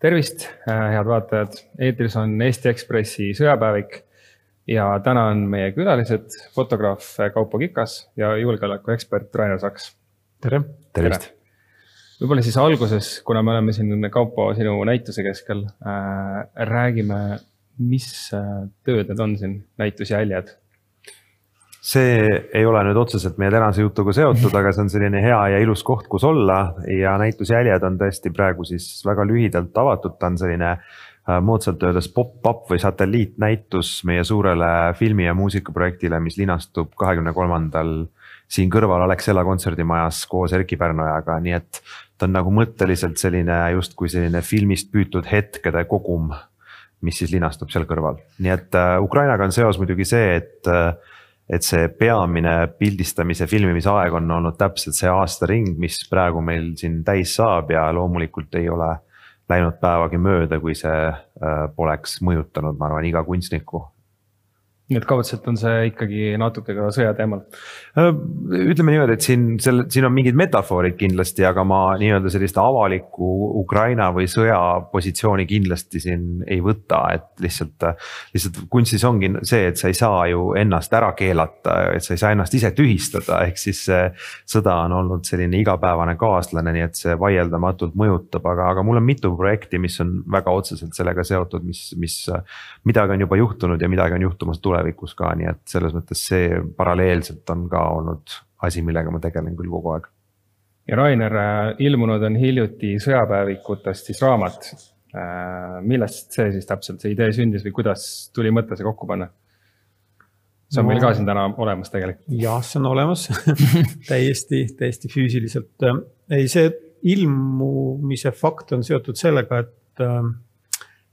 tervist, äh, head vaatajad, eetris on Eesti Ekspressi sõjapäevik ja täna on meie külalised fotograaf Kaupo Kikas ja julgeolekuekspert Rainer Saks. tere. tervist võib-olla siis alguses, kuna me oleme siin, Kaupo, sinu näituse keskel äh,, räägime, mis äh, tööd need on siin, näitusjäljed see ei ole nüüd otseselt meie tänase jutuga seotud, aga see on selline hea ja ilus koht, kus olla ja näitusjäljed on tõesti praegu siis väga lühidalt avatud, ta on selline äh, moodsalt öeldes pop-up või satelliitnäitus meie suurele filmi ja muusikaprojektile, mis linastub kahekümne kolmandal siin kõrval Alexela kontserdimajas koos Erkki Pärnojaga, nii et ta on nagu mõtteliselt selline justkui selline filmist püütud hetkede kogum, mis siis linastub seal kõrval, nii et äh, Ukrainaga on seos muidugi see, et äh, et see peamine pildistamise, filmimise aeg on olnud täpselt see aastaring, mis praegu meil siin täis saab ja loomulikult ei ole läinud päevagi mööda, kui see äh, poleks mõjutanud, ma arvan, iga kunstnikku nii et kaudselt on see ikkagi natuke ka sõja teemal? Äh, ütleme niimoodi, et siin selle, siin on mingid metafoorid kindlasti, aga ma nii-öelda sellist avalikku Ukraina või sõja positsiooni kindlasti siin ei võta, et lihtsalt. lihtsalt kunstis ongi see, et sa ei saa ju ennast ära keelata, et sa ei saa ennast ise tühistada, ehk siis see sõda on olnud selline igapäevane kaaslane, nii et see vaieldamatult mõjutab, aga, aga mul on mitu projekti, mis on väga otseselt sellega seotud, mis, mis. midagi on juba juhtunud ja midagi on juhtumas tulevikus tulevikus ka, nii et selles mõttes see paralleelselt on ka olnud asi, millega ma tegelen küll kogu aeg. ja Rainer, äh, ilmunud on hiljuti sõjapäevikutest siis raamat. Äh, millest see siis täpselt, see idee sündis või kuidas tuli mõte see kokku panna? see on no, meil ka siin täna olemas tegelikult. jah, see on olemas täiesti, täiesti füüsiliselt. ei, see ilmumise fakt on seotud sellega, et,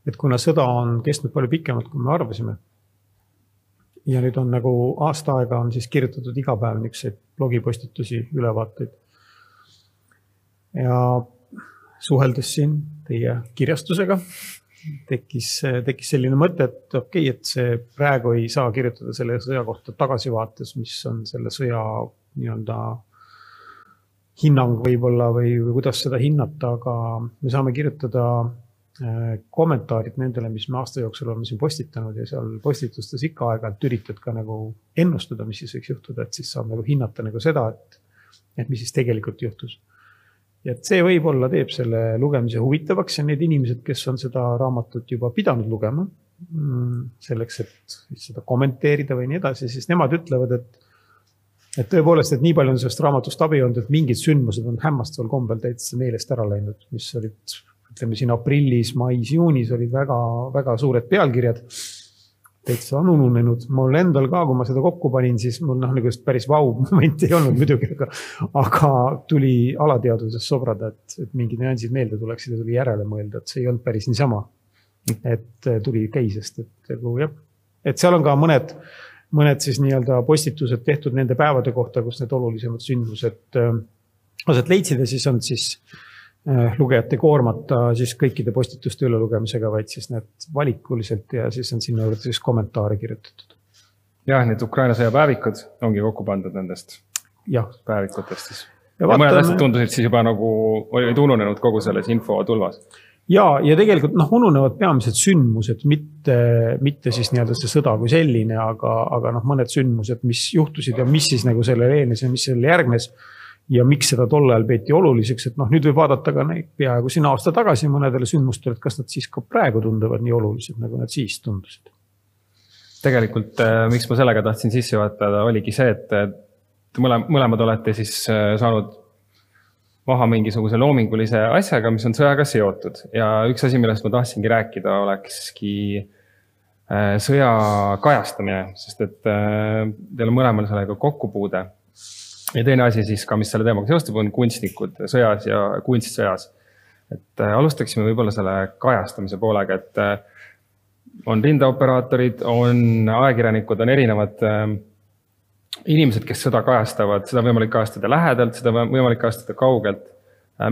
et kuna sõda on kestnud palju pikemalt, kui me arvasime ja nüüd on nagu aasta aega on siis kirjutatud iga päev niisuguseid blogipostitusi, ülevaateid. ja suheldes siin teie kirjastusega tekkis, tekkis selline mõte, et okei okay,, et see praegu ei saa kirjutada selle sõja kohta tagasivaates, mis on selle sõja nii-öelda hinnang võib-olla või, või kuidas seda hinnata, aga me saame kirjutada kommentaarid nendele, mis me aasta jooksul oleme siin postitanud ja seal postitustes ikka aeg-ajalt üritad ka nagu ennustada, mis siis võiks juhtuda, et siis saab nagu hinnata nagu seda, et, et mis siis tegelikult juhtus. ja et see võib-olla teeb selle lugemise huvitavaks ja need inimesed, kes on seda raamatut juba pidanud lugema, mm, selleks, et seda kommenteerida või nii edasi, siis nemad ütlevad, et et tõepoolest, et nii palju on sellest raamatust abi olnud, et mingid sündmused on hämmastaval kombel täitsa meelest ära läinud, mis olid ütleme siin aprillis, mais, juunis olid väga-väga suured pealkirjad. täitsa on ununenud, mul endal ka, kui ma seda kokku panin, siis mul noh, nagu päris vau momenti ei olnud muidugi, aga. aga tuli alateadvuses sobrada, et, et mingid nüansid meelde tuleksid ja tuli järele mõelda, et see ei olnud päris niisama. et tuli case'ist, et nagu jah, et seal on ka mõned mõned siis nii-öelda postitused tehtud nende päevade kohta, kus need olulisemad sündmused äh, aset leidsid ja siis on siis Äh, lugejat ei koormata siis kõikide postituste ülelugemisega, vaid siis need valikuliselt ja siis on sinna juurde siis kommentaare kirjutatud. jah, need Ukraina sõjapäevikud ongi kokku pandud nendest päevikutest siis. ja, ja vaatame... mõned asjad tundusid siis juba nagu olid ununenud kogu selles infotulvas ja, ja tegelikult noh, ununevad peamised sündmused, mitte, mitte siis nii-öelda see sõda kui selline, aga, aga noh, mõned sündmused, mis juhtusid ja mis siis nagu sellele eelnes ja mis sellele järgnes ja miks seda tol ajal peeti oluliseks, et noh, nüüd võib vaadata ka neid peaaegu siin aasta tagasi mõnedele sündmustele, et kas nad siis ka praegu tunduvad nii olulised, nagu nad siis tundusid. tegelikult, äh, miks ma sellega tahtsin sisse juhatada, oligi see, et mõlemad, mõlemad olete siis äh, saanud maha mingisuguse loomingulise asjaga, mis on sõjaga seotud ja üks asi, millest ma tahtsingi rääkida, olekski äh, sõja kajastamine, sest et teil on mõlemal sellega kokkupuude ja teine asi siis ka, mis selle teemaga seostub, on kunstnikud sõjas ja kunst sõjas. et äh, alustaksime võib-olla selle kajastamise poolega, et äh, on rindeoperaatorid, on ajakirjanikud, on erinevad äh, inimesed, kes sõda kajastavad, seda on võimalik kajastada lähedalt, seda on võimalik kajastada kaugelt.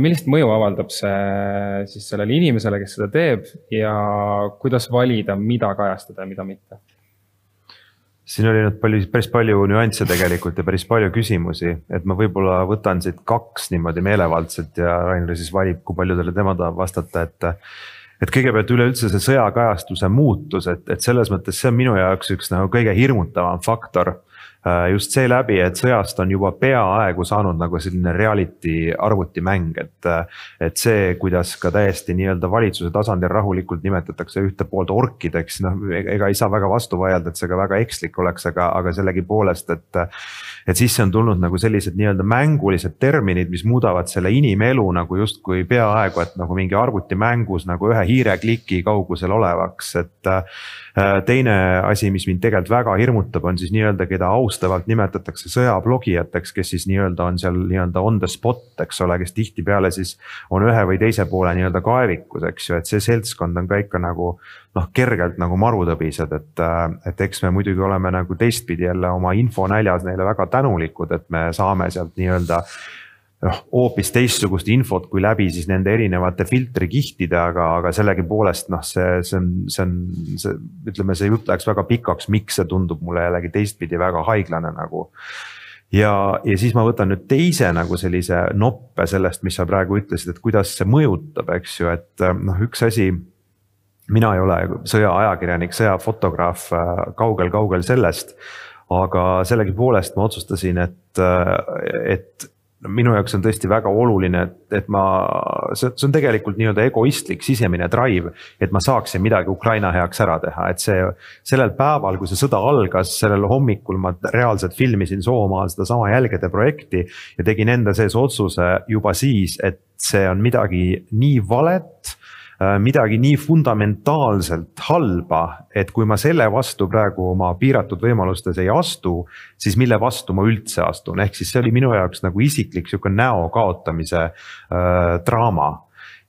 millist mõju avaldab see siis sellele inimesele, kes seda teeb ja kuidas valida, mida kajastada ja mida mitte? Siin oli nüüd palju, päris palju nüansse tegelikult ja päris palju küsimusi, et ma võib-olla võtan siit kaks niimoodi meelevaldselt ja Rainer siis valib, kui paljudele tema tahab vastata, et. et kõigepealt üleüldse see sõjakajastuse muutus, et, et selles mõttes see on minu jaoks üks nagu kõige hirmutavam faktor just seeläbi, et sõjast on juba peaaegu saanud nagu selline reality arvutimäng, et. et see, kuidas ka täiesti nii-öelda valitsuse tasandil rahulikult nimetatakse ühte poolt orkideks, noh ega ei saa väga vastu vaielda, et see ka väga ekslik oleks, aga, aga sellegipoolest, et. Et sisse on tulnud nagu sellised nii-öelda mängulised terminid, mis muudavad selle inimelu nagu justkui peaaegu, et nagu mingi arvutimängus nagu ühe hiirekliki kaugusel olevaks, et Äh, teine asi, mis mind tegelikult väga hirmutab, on siis nii-öelda, keda austavalt nimetatakse sõjablogijateks, kes siis nii-öelda on seal nii-öelda on the spot, eks ole, kes tihtipeale siis on ühe või teise poole nii-öelda kaevikus, eks ju, et see seltskond on ka ikka nagu noh, kergelt nagu marutõbised, et, äh, et eks me muidugi oleme nagu teistpidi jälle oma infonäljas neile väga tänulikud, et me saame sealt nii-öelda noh, hoopis teistsugust infot kui läbi siis nende erinevate filtrikihtide, aga, aga sellegipoolest noh, see, see on, see on, see ütleme, see jutt läheks väga pikaks, miks see tundub mulle jällegi teistpidi väga haiglane nagu. ja, ja siis ma võtan nüüd teise nagu sellise noppe sellest, mis sa praegu ütlesid, et kuidas see mõjutab, eks ju, et noh, üks asi mina ei ole sõjaajakirjanik, sõjafotograaf, kaugel-kaugel sellest. aga sellegipoolest ma otsustasin, et, et minu jaoks on tõesti väga oluline, et, et ma, see, see on tegelikult nii-öelda egoistlik sisemine drive. et ma saaksin midagi Ukraina heaks ära teha, et see, sellel päeval, kui see sõda algas, sellel hommikul ma reaalselt filmisin Soomaal sedasama jälgede projekti. ja tegin enda sees otsuse juba siis, et see on midagi nii valet Äh, midagi nii fundamentaalselt halba, et kui ma selle vastu praegu oma piiratud võimalustes ei astu, siis mille vastu ma üldse astun, ehk siis see oli minu jaoks nagu isiklik sihuke näo kaotamise äh, draama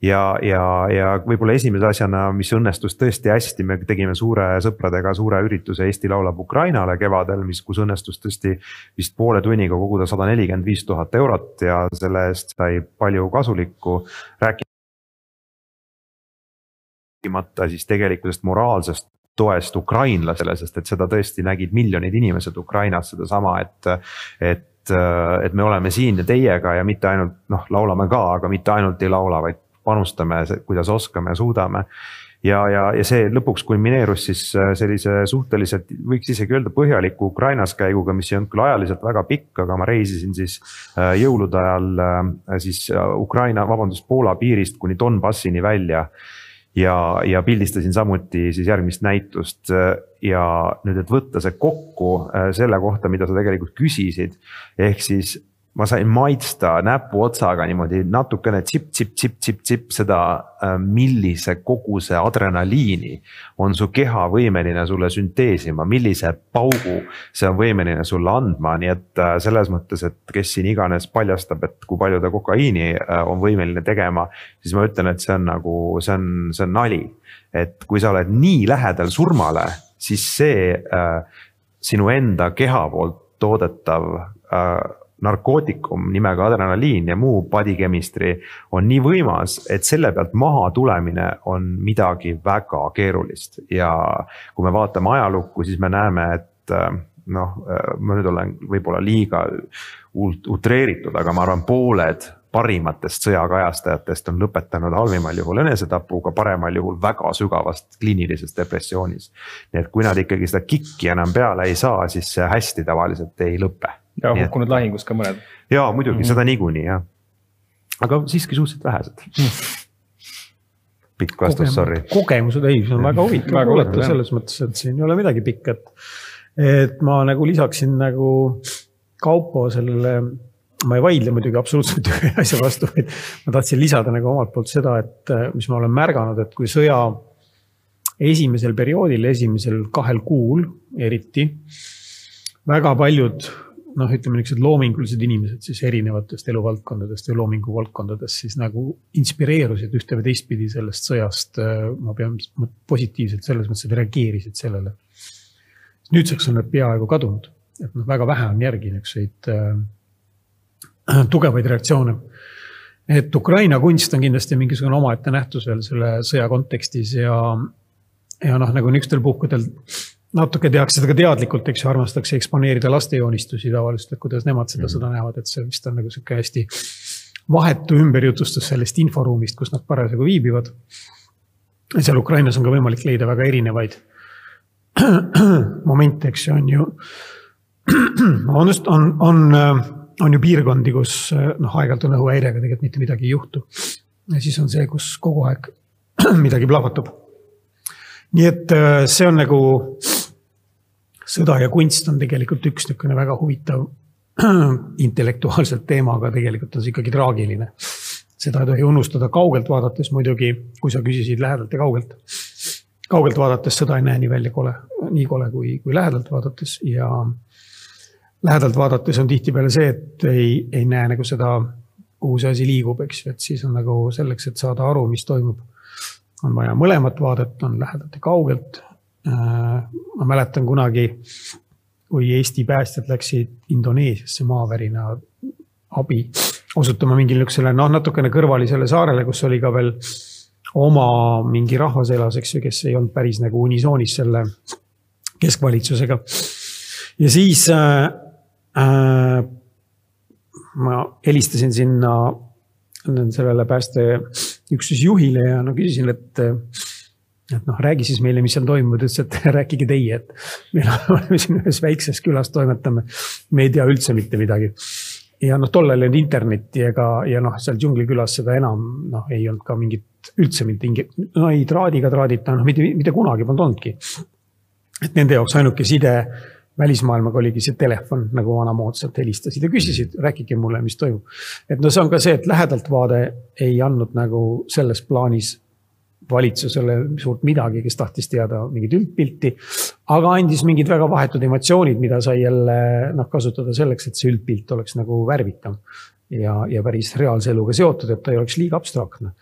ja, ja, ja võib-olla esimese asjana, mis õnnestus tõesti hästi, me tegime suure sõpradega suure ürituse Eesti laulab Ukrainale kevadel, mis, kus õnnestus tõesti vist poole tunniga koguda sada nelikümmend viis tuhat eurot ja selle eest sai palju kasulikku. rääkida rääkimata siis tegelikkusest moraalsest toest ukrainlasele, sest et seda tõesti nägid miljonid inimesed Ukrainas sedasama, et, et et me oleme siin ja teiega ja mitte ainult noh, laulame ka, aga mitte ainult ei laula, vaid panustame, kuidas oskame ja suudame. ja, ja, ja see lõpuks kulmineerus siis sellise suhteliselt, võiks isegi öelda põhjaliku Ukrainas käiguga, mis ei olnud küll ajaliselt väga pikk, aga ma reisisin siis äh, jõulude ajal äh, siis Ukraina, vabandust, Poola piirist kuni Donbassini välja ja, ja pildistasin samuti siis järgmist näitust ja nüüd, et võtta see kokku äh, selle kohta, mida sa tegelikult küsisid. ehk siis ma sain maitsta näpuotsaga niimoodi natukene tsipp-tsipp-tsipp-tsipp-tsipp seda, äh, millise koguse adrenaliini on su keha võimeline sulle sünteesima, millise paugu see on võimeline sulle andma, nii et äh, selles mõttes, et kes siin iganes paljastab, et kui palju ta kokaiini äh, on võimeline tegema, siis ma ütlen, et see on nagu, see on, see on nali. et kui sa oled nii lähedal surmale, siis see äh, sinu enda keha poolt toodetav äh, narkootikum nimega adrenaliin ja muu body chemistry on nii võimas, et selle pealt maha tulemine on midagi väga keerulist ja kui me vaatame ajalukku, siis me näeme, et äh, noh, äh, ma nüüd olen võib-olla liiga utreeritud, aga ma arvan, pooled parimatest sõjakajastajatest on lõpetanud halvimal juhul enesetapuga, paremal juhul väga sügavast kliinilises depressioonis. nii et kui nad ikkagi seda kikki enam peale ei saa, siis see hästi tavaliselt ei lõpe ja hukkunud lahingus ka mõned. ja muidugi mm -hmm. seda niikuinii jah, aga siiski suhteliselt vähesed mm pikk vastus, sorry. kogemused, ei, see on väga huvitav kuulata selles mõttes, et siin ei ole midagi pikka, et. et ma nagu lisaksin nagu Kaupo sellele, ma ei vaidle muidugi absoluutselt ühe asja vastu, vaid ma tahtsin lisada nagu omalt poolt seda, et mis ma olen märganud, et kui sõja esimesel perioodil, esimesel kahel kuul eriti. väga paljud noh, ütleme niisugused loomingulised inimesed siis erinevatest eluvaldkondadest või loominguvaldkondadest siis nagu inspireerusid ühte või teistpidi sellest sõjast. Äh, ma pean positiivselt selles mõttes, et reageerisid sellele. nüüdseks on need peaaegu kadunud, et noh, väga vähe on järgi niisuguseid äh, tugevaid reaktsioone. et Ukraina kunst on kindlasti mingisugune omaette nähtus veel selle sõja kontekstis ja, ja noh, nagu niisugustel puhkudel natuke tehakse seda ka teadlikult, eks ju, armastatakse eksponeerida laste joonistusi tavaliselt, et kuidas nemad seda mm -hmm. sõda näevad, et see vist on nagu sihuke hästi vahetu ümberjutustus sellest inforuumist, kus nad parasjagu viibivad. seal Ukrainas on ka võimalik leida väga erinevaid momente, eks ju, on ju. vabandust, on, on, on ju piirkondi, kus noh, aeg-ajalt on õhuhäirega tegelikult mitte midagi ei juhtu. ja siis on see, kus kogu aeg midagi plahvatab. nii et äh, see on nagu, sõda ja kunst on tegelikult üks niisugune väga huvitav intellektuaalselt teema, aga tegelikult on see ikkagi traagiline. seda ei tohi unustada kaugelt vaadates muidugi, kui sa küsisid lähedalt ja kaugelt. kaugelt vaadates sõda ei näe nii välja kole, nii kole kui, kui lähedalt vaadates ja lähedalt vaadates on tihtipeale see, et ei, ei näe nagu seda, kuhu see asi liigub, eks ju, et siis on nagu selleks, et saada aru, mis toimub on vaja mõlemat vaadet, on lähedalt ja kaugelt. Äh, ma mäletan kunagi, kui Eesti päästjad läksid Indoneesiasse maavärina abi osutama mingile niisugusele noh, natukene kõrvalisele saarele, kus oli ka veel oma mingi rahvas elas, eks ju, kes ei olnud päris nagu unisoonis selle keskvalitsusega. ja siis äh, äh, ma helistasin sinna sellele päästeüksuse juhile ja no küsisin, et et noh, räägi siis meile, mis seal toimub, ta ütles, et rääkige teie, et meil oleme siin ühes väikses külas toimetame. me ei tea üldse mitte midagi. ja noh, tollal ei olnud internetti ega, ja noh, seal džunglikülas seda enam noh, ei olnud ka mingit üldse mitte mingi, no ei traadiga traadita, noh mitte, mitte kunagi polnud olnudki. et nende jaoks ainuke side välismaailmaga oligi see telefon nagu vanamoodsalt helistasid ja küsisid, rääkige mulle, mis toimub. et no see on ka see, et lähedalt vaade ei andnud nagu selles plaanis valitsusele suurt midagi, kes tahtis teada mingit üldpilti. aga andis mingid väga vahetud emotsioonid, mida sai jälle noh, kasutada selleks, et see üldpilt oleks nagu värvitam. ja, ja päris reaalse eluga seotud, et ta ei oleks liiga abstraktne.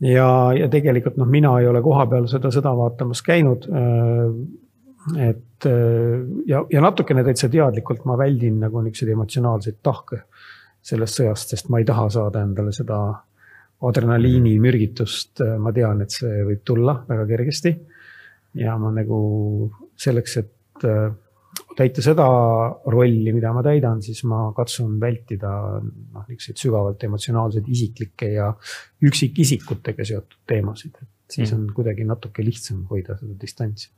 ja, ja tegelikult noh, mina ei ole kohapeal seda sõda vaatamas käinud et ja, ja natukene täitsa teadlikult ma väldin nagu niisuguseid emotsionaalseid tahke sellest sõjast, sest ma ei taha saada endale seda adrenaliinimürgitust. ma tean, et see võib tulla väga kergesti. ja ma nagu selleks, et äh, täita seda rolli, mida ma täidan, siis ma katsun vältida noh, niisuguseid sügavalt emotsionaalseid, isiklikke ja üksikisikutega seotud teemasid, et siis mm. on kuidagi natuke lihtsam hoida seda distantsi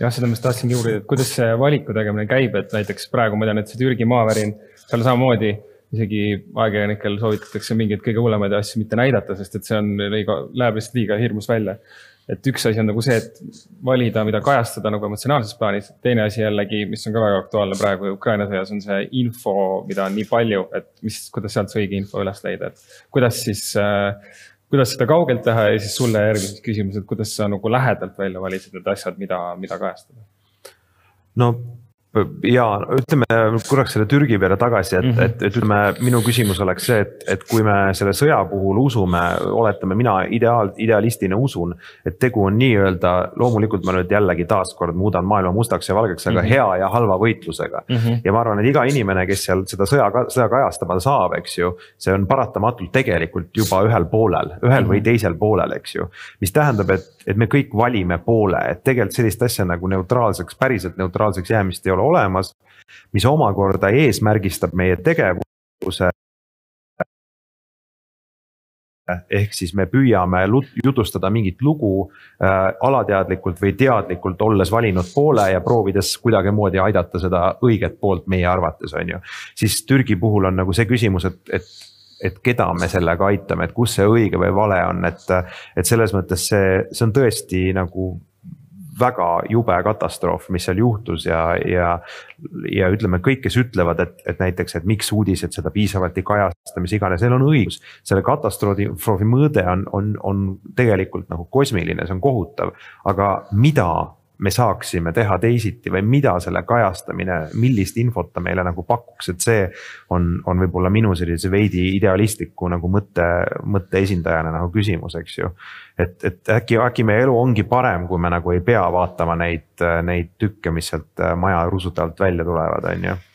jah, seda ma just tahtsingi uurida, et kuidas see valiku tegemine käib, et näiteks praegu ma tean, et see Türgi maavärin, seal samamoodi isegi ajakirjanikel soovitatakse mingeid kõige hullemaid asju mitte näidata, sest et see on läheb lihtsalt liiga hirmus välja. et üks asi on nagu see, et valida, mida kajastada nagu emotsionaalses plaanis, teine asi jällegi, mis on ka väga aktuaalne praegu Ukraina sõjas, on see info, mida on nii palju, et mis, kuidas sealt see õige info üles leida, et kuidas siis äh, kuidas seda kaugelt teha ja siis sulle järgmised küsimused, kuidas sa nagu lähedalt välja valisid need asjad, mida, mida kajastada? no ja ütleme korraks selle Türgi peale tagasi, et mm, -hmm. et ütleme, minu küsimus oleks see, et, et kui me selle sõja puhul usume, oletame, mina ideaal, idealistina usun. et tegu on nii-öelda, loomulikult ma nüüd jällegi taaskord muudan maailma mustaks ja valgeks, aga mm -hmm. hea ja halva võitlusega mm. -hmm. ja ma arvan, et iga inimene, kes seal seda sõja, sõja kajastama saab, eks ju. see on paratamatult tegelikult juba ühel poolel, ühel mm -hmm. või mhm. teisel poolel, eks ju. mis tähendab, et, et me kõik valime poole, et tegelikult sellist asja nagu neutraalseks, päriselt neutraalseks jäämist ei ole ole olemas, mis omakorda eesmärgistab meie tegevuse ehk siis me püüame jutustada mingit lugu äh, alateadlikult või teadlikult, olles valinud poole ja proovides kuidagimoodi aidata seda õiget poolt meie arvates, on ju. siis Türgi puhul on nagu see küsimus, et, et, et keda me sellega aitame, et kus see õige või vale on, et, et selles mõttes see, see on tõesti nagu väga jube katastroof, mis seal juhtus ja, ja. ja ütleme, kõik, kes ütlevad, et, et näiteks, et miks uudised seda piisavalt ei kajasta, mis iganes, neil on õigus. selle katastroofi mõõde on, on, on tegelikult nagu kosmiline, see on kohutav, aga mida me saaksime teha teisiti või mida selle kajastamine, millist infot ta meile nagu pakuks, et see on, on võib-olla minu sellise veidi idealistliku nagu mõtte, mõtte esindajana nagu küsimus, eks ju. et, et äkki, äkki meie elu ongi parem, kui me nagu ei pea vaatama neid, neid tükke, mis sealt maja rusute alt välja tulevad, on ju Äh,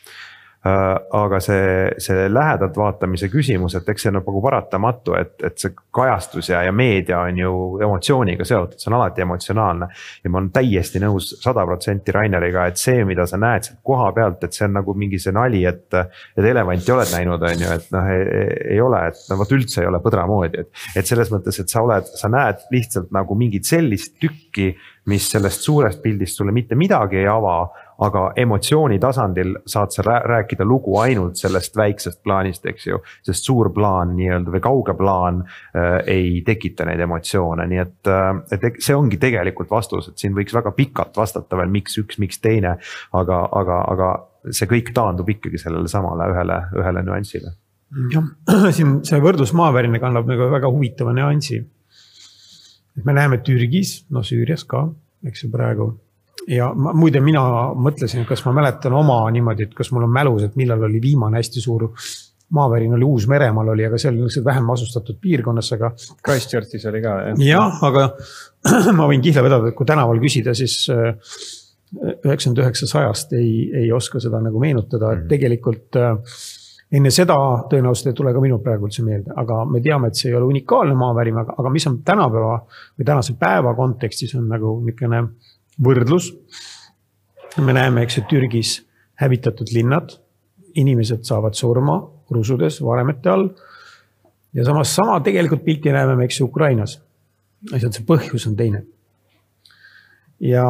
aga see, see lähedalt vaatamise küsimus, et eks see on nagu paratamatu, et, et see kajastus ja, ja meedia on ju emotsiooniga seotud, see on alati emotsionaalne. ja ma olen täiesti nõus sada protsenti Raineriga, et see, mida sa näed sealt koha pealt, et see on nagu mingi see nali, et. et elevanti oled näinud, on ju, et noh, ei ole, et no vot üldse ei ole põdra moodi, et. et selles mõttes, et sa oled, sa näed lihtsalt nagu mingit sellist tükki, mis sellest suurest pildist sulle mitte midagi ei ava aga emotsiooni tasandil saad sa rääkida lugu ainult sellest väiksest plaanist, eks ju. sest suur plaan nii-öelda või kauge plaan äh, ei tekita neid emotsioone, nii et äh,, et see ongi tegelikult vastus, et siin võiks väga pikalt vastata veel, miks üks, miks teine. aga, aga, aga see kõik taandub ikkagi sellele samale ühele, ühele nüansile. jah, siin see võrdlus maavärinega annab nagu väga huvitava nüansi. et me näeme Türgis, no Süürias ka, eks ju praegu ja ma, muide, mina mõtlesin, kas ma mäletan oma niimoodi, et kas mul on mälus, et millal oli viimane hästi suur maavärin oli Uus-Meremaal oli, aga see oli niisuguses vähem asustatud piirkonnas, aga. Christchurchis oli ka jah. jah, aga ma võin kihla vedada, et kui tänaval küsida, siis äh, üheksakümmend üheksa sajast ei, ei oska seda nagu meenutada, et mhm. tegelikult äh, enne seda tõenäoliselt ei tule ka minul praegu üldse meelde, aga me teame, et see ei ole unikaalne maavärin, aga, aga mis on tänapäeva või tänase päeva kontekstis on nagu niisugune võrdlus. me näeme, eks ju, Türgis hävitatud linnad, inimesed saavad surma rusudes varemete all. ja samas sama tegelikult pilti näeme me, eks ju, Ukrainas. lihtsalt see põhjus on teine. ja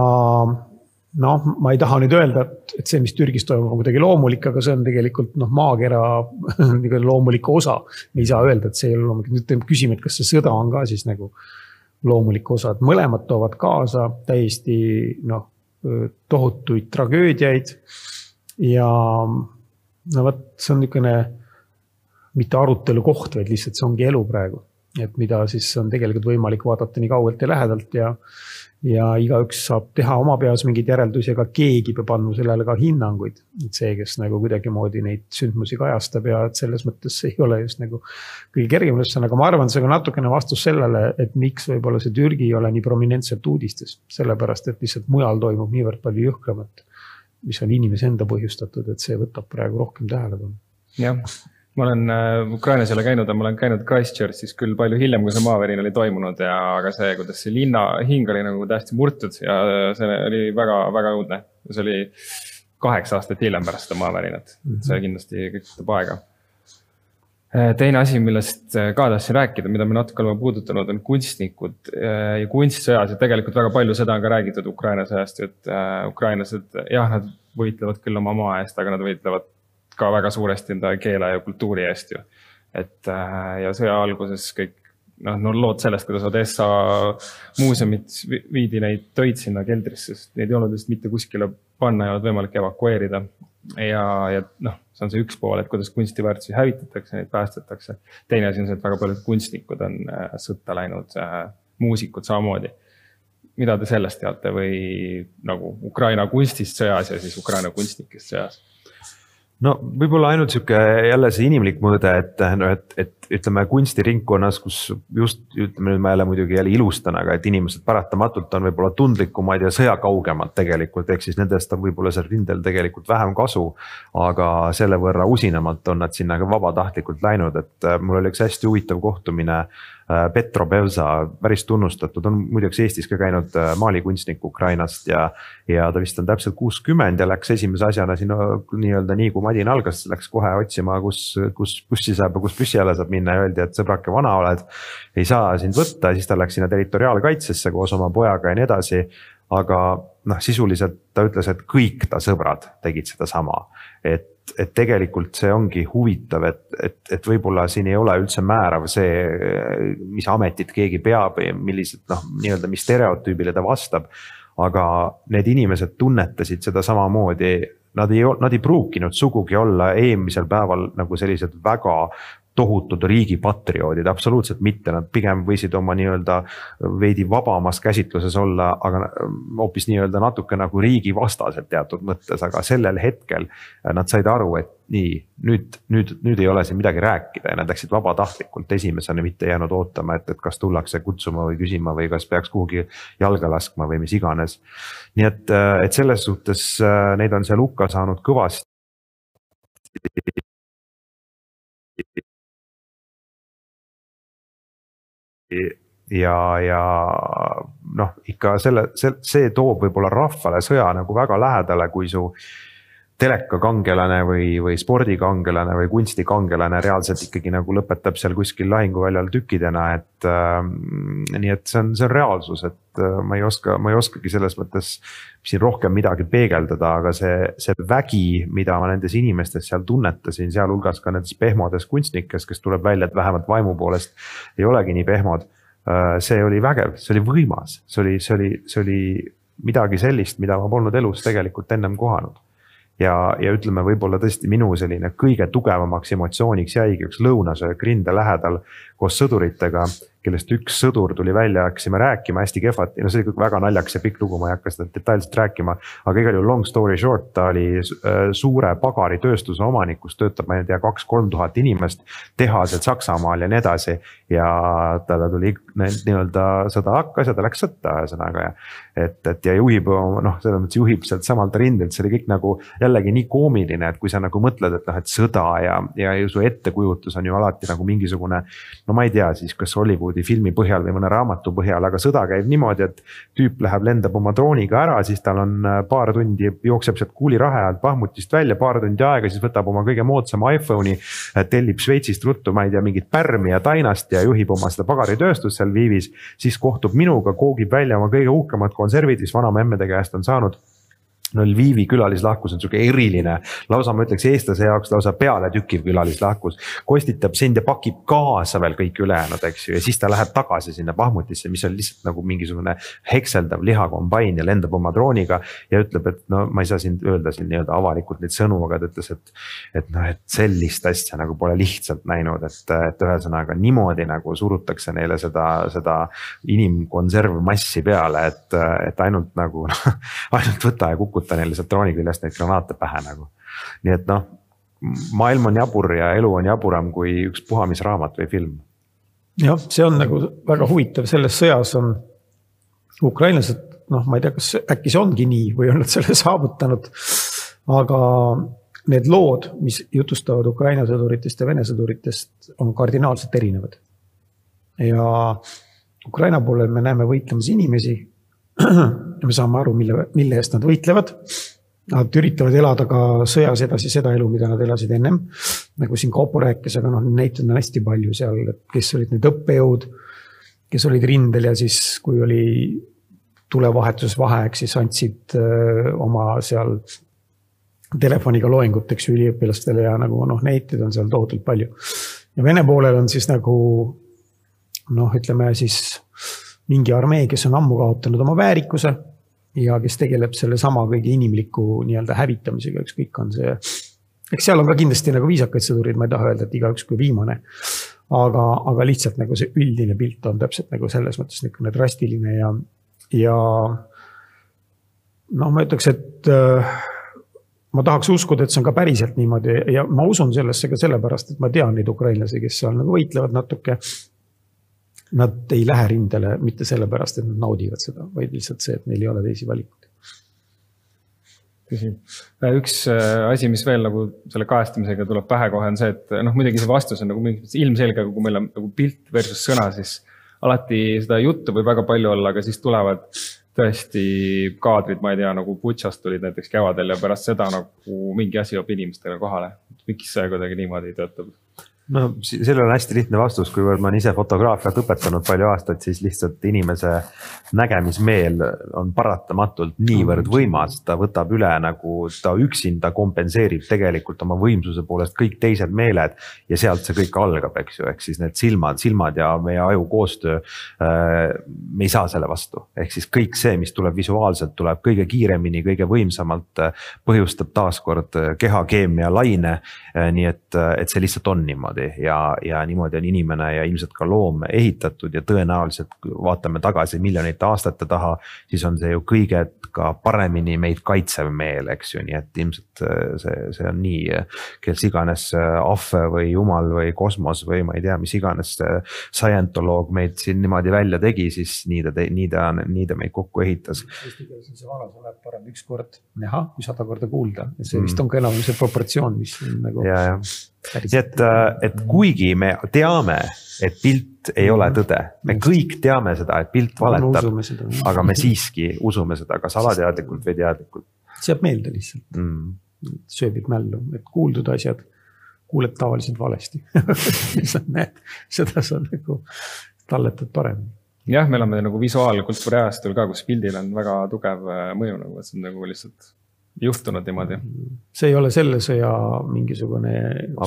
noh, ma ei taha nüüd öelda, et, et see, mis Türgis toimub, on kuidagi loomulik, aga see on tegelikult noh, maakera loomulik osa. me ei saa öelda, et see ei ole loomulik, nüüd küsime, et kas see sõda on ka siis nagu loomulik osa, et mõlemad toovad kaasa täiesti noh, tohutuid tragöödiaid. ja no vot, see on niisugune mitte arutelu koht, vaid lihtsalt see ongi elu praegu. Et mida siis on tegelikult võimalik vaadata nii kaugelt ja lähedalt ja ja igaüks saab teha oma peas mingeid järeldusi, aga keegi peab andma sellele ka hinnanguid. et see, kes nagu kuidagimoodi neid sündmusi kajastab ja et selles mõttes ei ole just nagu kõige kergem ülesanne, aga ma arvan, see on natukene vastus sellele, et miks võib-olla see Türgi ei ole nii prominentselt uudistes. sellepärast, et lihtsalt mujal toimub niivõrd palju jõhkramat, mis on inimese enda põhjustatud, et see võtab praegu rohkem tähelepanu. jah ma olen äh, Ukrainas ei ole käinud, aga ma olen käinud Christchurchis küll palju hiljem, kui see maavärin oli toimunud ja, aga see, kuidas see linna hing oli nagu täiesti murtud ja see oli väga-väga õudne. see oli kaheksa aastat hiljem pärast seda maavärinat mm, -hmm. see kindlasti kõik võtab aega. Äh, teine asi, millest äh, ka tahtsin rääkida, mida me natuke oleme puudutanud, on kunstnikud ja kunstsõjas ja tegelikult väga palju seda on ka räägitud Ukraina sõjast et ukrainlased jah, nad võitlevad küll oma maa eest, aga nad võitlevad ka väga suuresti enda keele ja kultuuri eest ju. et äh, ja sõja alguses kõik noh, no lood sellest, kuidas Odessa muuseumit viidi neid töid sinna keldrisse, sest neid ei olnud lihtsalt mitte kuskile panna, ei olnud võimalik evakueerida. ja, ja noh, see on see üks pool, et kuidas kunstiväärtusi hävitatakse, neid päästetakse. teine asi on see, et väga paljud kunstnikud on äh, sõtta läinud, äh, muusikud samamoodi. mida te sellest teate või nagu Ukraina kunstist sõjas ja siis Ukraina kunstnikest sõjas? No võib-olla ainult sihuke jälle see inimlik mõõde, et noh, et, et ütleme kunstiringkonnas, kus just ütleme nüüd ma jälle muidugi jälle ilustan, aga et inimesed paratamatult on võib-olla tundlikumad ja sõjakaugemad tegelikult, ehk siis nendest on võib-olla seal rindel tegelikult vähem kasu. aga selle võrra usinamalt on nad sinna ka vabatahtlikult läinud, et äh, mul oli üks hästi huvitav kohtumine Äh, Petro Bevza, päris tunnustatud, on muideks Eestis ka käinud äh, maalikunstnik Ukrainast ja. ja ta vist on täpselt kuuskümmend ja läks esimese asjana sinna nii-öelda nii kui madin algas, läks kohe otsima, kus, kus bussi saab ja kus püssi alla saab minna ja öeldi, et sõbrake, vana oled. ei saa sind võtta, siis ta läks sinna territoriaalkaitsesse koos oma pojaga ja nii edasi aga noh, sisuliselt ta ütles, et kõik ta sõbrad tegid sedasama, et et tegelikult see ongi huvitav, et, et, et võib-olla siin ei ole üldse määrav see, mis ametit keegi peab või millised noh, nii-öelda, mis stereotüübile ta vastab. aga need inimesed tunnetasid seda samamoodi, nad ei, nad ei pruukinud sugugi olla eelmisel päeval nagu sellised väga tohutud riigipatrioodid, absoluutselt mitte, nad pigem võisid oma nii-öelda veidi vabamas käsitluses olla, aga hoopis nii-öelda natuke nagu riigivastased teatud mõttes, aga sellel hetkel nad said aru, et nii, nüüd, nüüd, nüüd ei ole siin midagi rääkida ja nad läksid vabatahtlikult esimesena, mitte jäänud ootama, et, et kas tullakse kutsuma või küsima või kas peaks kuhugi jalga laskma või mis iganes. nii et, et selles suhtes neid on seal hukka saanud kõvasti ja, ja noh, ikka selle, see, toob võib-olla rahvale sõja nagu väga lähedale, kui su telekakangelane või, või spordikangelane või kunstikangelane reaalselt ikkagi nagu lõpetab seal kuskil lahinguväljal tükkidena, et äh,. nii et see on, see on reaalsus, et äh, ma ei oska, ma ei oskagi selles mõttes siin rohkem midagi peegeldada, aga see, see vägi, mida ma nendes inimestes seal tunnetasin, sealhulgas ka nendes pehmodes kunstnikes, kes tuleb välja, et vähemalt vaimu poolest ei olegi nii pehmod äh,. see oli vägev, see oli võimas, see oli, see oli, see oli midagi sellist, mida ma polnud elus tegelikult ennem kohanud ja, ja ütleme, võib-olla tõesti minu selline kõige tugevamaks emotsiooniks jäigi üks lõunasöök rinde lähedal koos sõduritega kellest üks sõdur tuli välja, hakkasime rääkima hästi kehvati, no see oli väga naljakas ja pikk lugu, ma ei hakka seda detailselt rääkima. aga igal juhul long story short, ta oli äh, suure pagaritööstuse omanik, kus töötab, ma ei tea, kaks-kolm tuhat inimest. tehased Saksamaal ja nii edasi ja talle tuli nii-öelda sõda hakkas ja ta läks sõtta ühesõnaga ja. et, et ja juhib noh, selles mõttes juhib sealt samalt rindelt, see oli kõik nagu jällegi nii koomiline, et kui sa nagu mõtled, et noh, et sõda ja, ja ju su ettekujutus on ju alati nagu mingisugune. no ma ei tea siis, kas Hollywoodi Hollywoodi filmi põhjal või mõne raamatu põhjal, aga sõda käib niimoodi, et. tüüp läheb, lendab oma drooniga ära, siis tal on äh, paar tundi, jookseb sealt kuulirahe alt Bahmutist välja, paar tundi aega, siis võtab oma kõige moodsama iPhone'i. Äh, tellib Šveitsist ruttu, ma ei tea, mingit pärmi ja tainast ja juhib oma seda pagaritööstust seal Viivis. siis kohtub minuga, koogib välja oma kõige uhkemad konservid, mis vanaema emmede käest on saanud no Lvivi külalislahkus on sihuke eriline, lausa ma ütleks eestlase jaoks lausa pealetükkiv külalislahkus. kostitab sind ja pakib kaasa veel kõik ülejäänud, eks ju, ja siis ta läheb tagasi sinna Bahmutisse, mis on lihtsalt nagu mingisugune hekseldav lihakombain ja lendab oma drooniga. ja ütleb, et no ma ei saa siin öelda siin nii-öelda avalikult neid sõnu, aga ta ütles, et, et noh, et sellist asja nagu pole lihtsalt näinud, et, et ühesõnaga niimoodi nagu surutakse neile seda, seda inimkonservmassi peale, et, et ainult nagu noh, ainult võta ja kuku kukuta neile sealt drooni küljest neid granaate pähe nagu. nii et noh, maailm on jabur ja elu on jaburam kui üks puhamisraamat või film. jah, see on nagu väga huvitav, selles sõjas on ukrainlased, noh, ma ei tea, kas äkki see ongi nii või on nad selle saavutanud. aga need lood, mis jutustavad Ukraina sõduritest ja Vene sõduritest, on kardinaalselt erinevad. ja Ukraina poolel me näeme võitlemas inimesi me saame aru, mille, mille eest nad võitlevad. Nad üritavad elada ka sõjas edasi seda elu, mida nad elasid ennem. nagu siin Kaupo rääkis, aga noh, näiteid on hästi palju seal, kes olid need õppejõud, kes olid rindel ja siis, kui oli tulevahetusvaheaeg, siis andsid öö, oma seal telefoniga loengut, eks ju, üliõpilastele ja nagu noh, näiteid on seal tohutult palju. ja Vene poolel on siis nagu noh, ütleme siis mingi armee, kes on ammu kaotanud oma väärikuse ja kes tegeleb sellesama kõige inimliku nii-öelda hävitamisega, ükskõik, on see. eks seal on ka kindlasti nagu viisakaid sõdureid, ma ei taha öelda, et igaüks kui viimane. aga, aga lihtsalt nagu see üldine pilt on täpselt nagu selles mõttes niisugune drastiline ja, ja. noh, ma ütleks, et äh, ma tahaks uskuda, et see on ka päriselt niimoodi ja ma usun sellesse ka sellepärast, et ma tean neid ukrainlasi, kes seal nagu võitlevad natuke nad ei lähe rindele mitte sellepärast, et nad naudivad seda, vaid lihtsalt see, et neil ei ole teisi valikuid. tõsi, üks äh, asi, mis veel nagu selle kajastamisega tuleb pähe kohe, on see, et noh, muidugi see vastus on nagu mingis mõttes ilmselge, aga kui meil on nagu pilt versus sõna, siis alati seda juttu võib väga palju olla, aga siis tulevad tõesti kaadrid, ma ei tea, nagu Butšast tulid näiteks kevadel ja pärast seda nagu mingi asi jõuab inimestele kohale. miks see kuidagi niimoodi töötab? No sellel on hästi lihtne vastus, kuivõrd ma olen ise fotograafiat õpetanud palju aastaid, siis lihtsalt inimese nägemismeel on paratamatult niivõrd võimas, ta võtab üle nagu ta üksinda kompenseerib tegelikult oma võimsuse poolest kõik teised meeled. ja sealt see kõik algab, eks ju, ehk siis need silmad, silmad ja meie aju koostöö. Äh, me ei saa selle vastu, ehk siis kõik see, mis tuleb visuaalselt, tuleb kõige kiiremini, kõige võimsamalt, põhjustab taaskord kehakeemia laine. nii et, et see lihtsalt on niimoodi niimoodi ja, ja niimoodi on inimene ja ilmselt ka loom ehitatud ja tõenäoliselt vaatame tagasi miljonite aastate taha. siis on see ju kõige ka paremini meid kaitsev meel, eks ju, nii et ilmselt äh, see, see on nii. kes iganes äh, ahve või jumal või kosmos või ma ei tea, mis iganes scientoloog meid siin niimoodi välja tegi, siis nii ta, nii ta, nii ta meid kokku ehitas. Eesti keeles on see vanasõna, et parem üks kord näha, kui sada korda kuulda, see vist on ka enam see proportsioon, mis nagu. ja, ja, nii et, et kuigi me teame, et pilt ei ole tõde, me kõik teame seda, et pilt valetab, aga me siiski usume seda, kas alateadlikult või teadlikult. see jääb meelde lihtsalt. Mm., sööbib mällu, et kuuldud asjad kuuled tavaliselt valesti. Lihtsalt näed, seda sa nagu talletad paremini. jah, me elame nagu visuaalkultuuri ajastul ka, kus pildil on väga tugev äh, mõju nagu, et see on nagu lihtsalt juhtunud niimoodi. see ei ole selle sõja mingisugune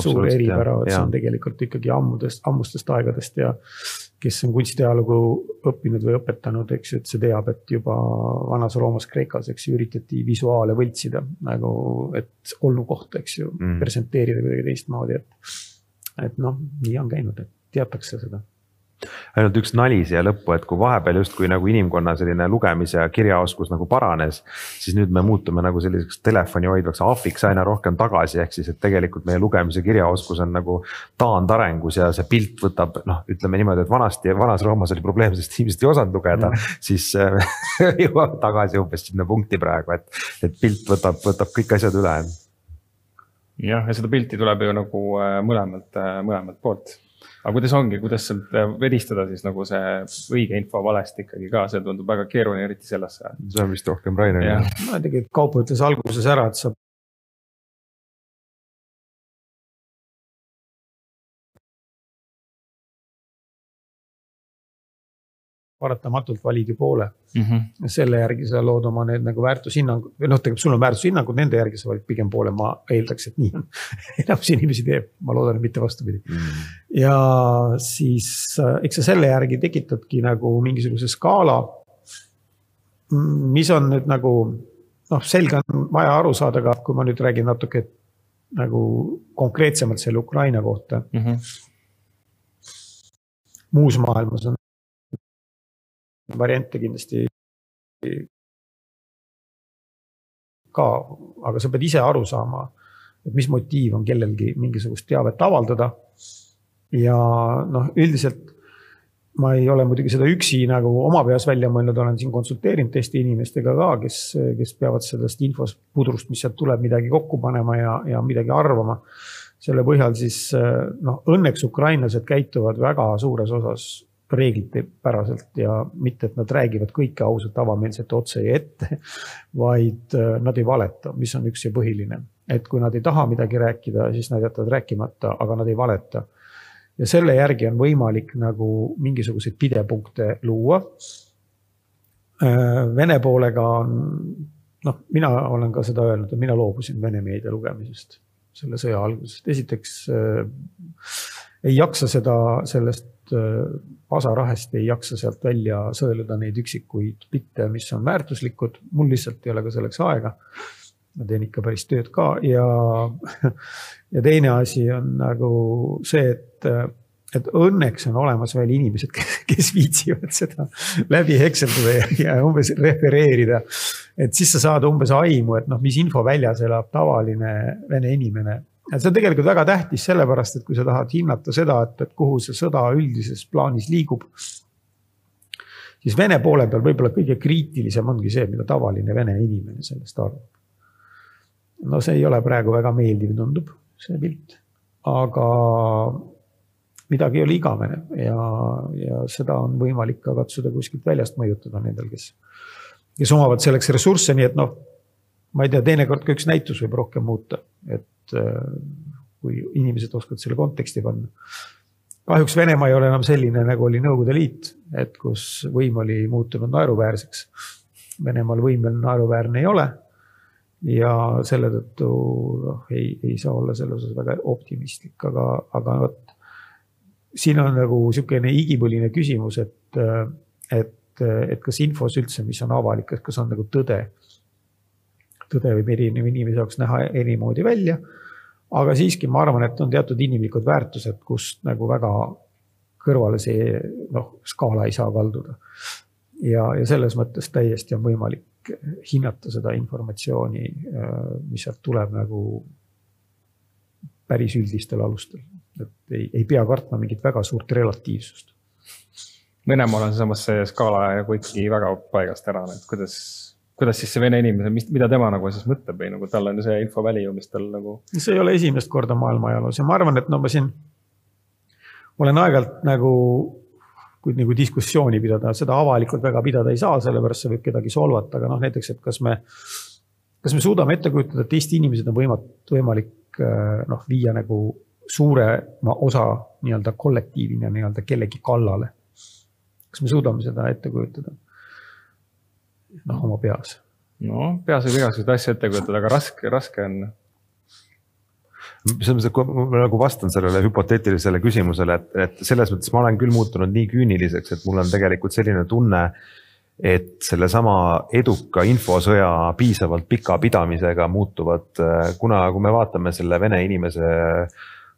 suur eripära, et see on tegelikult ikkagi ammudest, ammustest aegadest ja kes on kunstiajalugu õppinud või õpetanud, eks ju, et see teab, et juba vanas Roomas, Kreekas, eks ju, üritati visuaale võltsida nagu, et olnukohta, eks ju mm., presenteerida kuidagi teistmoodi, et. et noh, nii on käinud, et teatakse seda ainult üks nali siia lõppu, et kui vahepeal justkui nagu inimkonna selline lugemis- ja kirjaoskus nagu paranes. siis nüüd me muutume nagu selliseks telefoni hoidvaks ahviks aina rohkem tagasi, ehk siis, et tegelikult meie lugemis- ja kirjaoskus on nagu taandarengus ja see pilt võtab noh, ütleme niimoodi, et vanasti vanas Roomas oli probleem, sest inimesed ei osanud lugeda mm., siis äh, jõuame tagasi umbes sinna punkti praegu, et, et pilt võtab, võtab kõik asjad üle. jah, ja seda pilti tuleb ju nagu äh, mõlemalt, äh, mõlemalt poolt aga kuidas ongi, kuidas sealt äh, vedistada siis nagu see õige info valesti ikkagi ka, see tundub väga keeruline, eriti sellesse ajal. see on vist rohkem Rainer. no tegelikult Kaupo ütles alguses ära, et sa paratamatult valid ju poole mm. -hmm. selle järgi sa lood oma need nagu väärtushinnangud või noh, tegelikult sul on väärtushinnangud, nende järgi sa valid pigem poole, ma eeldaks, et nii on enamus inimesi teeb, ma loodan, et mitte vastupidi mm. -hmm. ja siis äh, eks sa selle järgi tekitadki nagu mingisuguse skaala. mis on nüüd nagu noh, selge on vaja aru saada ka, kui ma nüüd räägin natuke nagu konkreetsemalt selle Ukraina kohta mm. -hmm. muus maailmas on variante kindlasti ka, aga sa pead ise aru saama, et mis motiiv on kellelgi mingisugust teavet avaldada. ja noh, üldiselt ma ei ole muidugi seda üksi nagu oma peas välja mõelnud, olen siin konsulteerinud teiste inimestega ka, kes, kes peavad sellest infost, pudrust, mis sealt tuleb, midagi kokku panema ja, ja midagi arvama. selle põhjal siis noh, õnneks ukrainlased käituvad väga suures osas reeglitepäraselt ja mitte, et nad räägivad kõike ausalt, avameelselt otse ja ette, vaid äh, nad ei valeta, mis on üks ja põhiline. et kui nad ei taha midagi rääkida, siis nad jätavad rääkimata, aga nad ei valeta. ja selle järgi on võimalik nagu mingisuguseid pidepunkte luua. Äh, Vene poolega on, noh, mina olen ka seda öelnud, et mina loobusin Vene meedia lugemisest selle sõja algusest, esiteks äh, ei jaksa seda, sellest pasarahest ei jaksa sealt välja sõeluda neid üksikuid bitte, mis on väärtuslikud, mul lihtsalt ei ole ka selleks aega. ma teen ikka päris tööd ka ja, ja teine asi on nagu see, et, et õnneks on olemas veel inimesed, kes viitsivad seda läbi hekseldada ja, ja umbes refereerida. et siis sa saad umbes aimu, et noh, mis info väljas elab tavaline vene inimene et see on tegelikult väga tähtis, sellepärast et kui sa tahad hinnata seda, et, et kuhu see sõda üldises plaanis liigub. siis Vene poole peal võib-olla kõige kriitilisem ongi see, mida tavaline vene inimene sellest arvab. no see ei ole praegu väga meeldiv, tundub see pilt, aga midagi ei ole igavene ja, ja seda on võimalik ka katsuda kuskilt väljast mõjutada nendel, kes, kes omavad selleks ressursse, nii et noh, ma ei tea, teinekord ka üks näitus võib rohkem muuta, et Äh, kui inimesed oskavad selle konteksti panna. kahjuks Venemaa ei ole enam selline, nagu oli Nõukogude Liit, et kus võim oli muutunud naeruväärseks. Venemaal võim veel naeruväärne ei ole. ja selle tõttu noh, ei, ei saa olla selles osas väga optimistlik, aga, aga vot. siin on nagu sihukene igipõline küsimus, et, et, et kas infos üldse, mis on avalik, kas on nagu tõde tõde võib erineva inimese jaoks näha eri moodi välja aga siiski ma arvan, et on teatud inimlikud väärtused, kust nagu väga kõrvale see noh, skaala ei saa kalduda. ja, ja selles mõttes täiesti on võimalik hinnata seda informatsiooni, mis sealt tuleb nagu päris üldistel alustel, et ei, ei pea kartma mingit väga suurt relatiivsust Venemaal on samas see skaala nagu ikkagi väga paigast ära, et kuidas, kuidas siis see vene inimene, mis, mida tema nagu siis mõtleb või nagu tal on see infoväli ju, mis tal nagu. see ei ole esimest korda maailma ajaloos ja ma arvan, et no ma siin olen aeg-ajalt nagu kui nagu diskussiooni pidada, seda avalikult väga pidada ei saa, sellepärast see võib kedagi solvata, aga noh, näiteks, et kas me, kas me suudame ette kujutada, et Eesti inimesed on võimat-, võimalik noh, viia nagu suurema osa nii-öelda kollektiivina nii-öelda kellegi kallale. kas me suudame seda ette kujutada? Noh, oma peas. no peas võib igasuguseid asju ette kujutada, aga raske, raske on selles mõttes, et kui ma nagu vastan sellele hüpoteetilisele küsimusele, et, et selles mõttes ma olen küll muutunud nii küüniliseks, et mul on tegelikult selline tunne, et sellesama eduka infosõja piisavalt pika pidamisega muutuvad, kuna, kui me vaatame selle vene inimese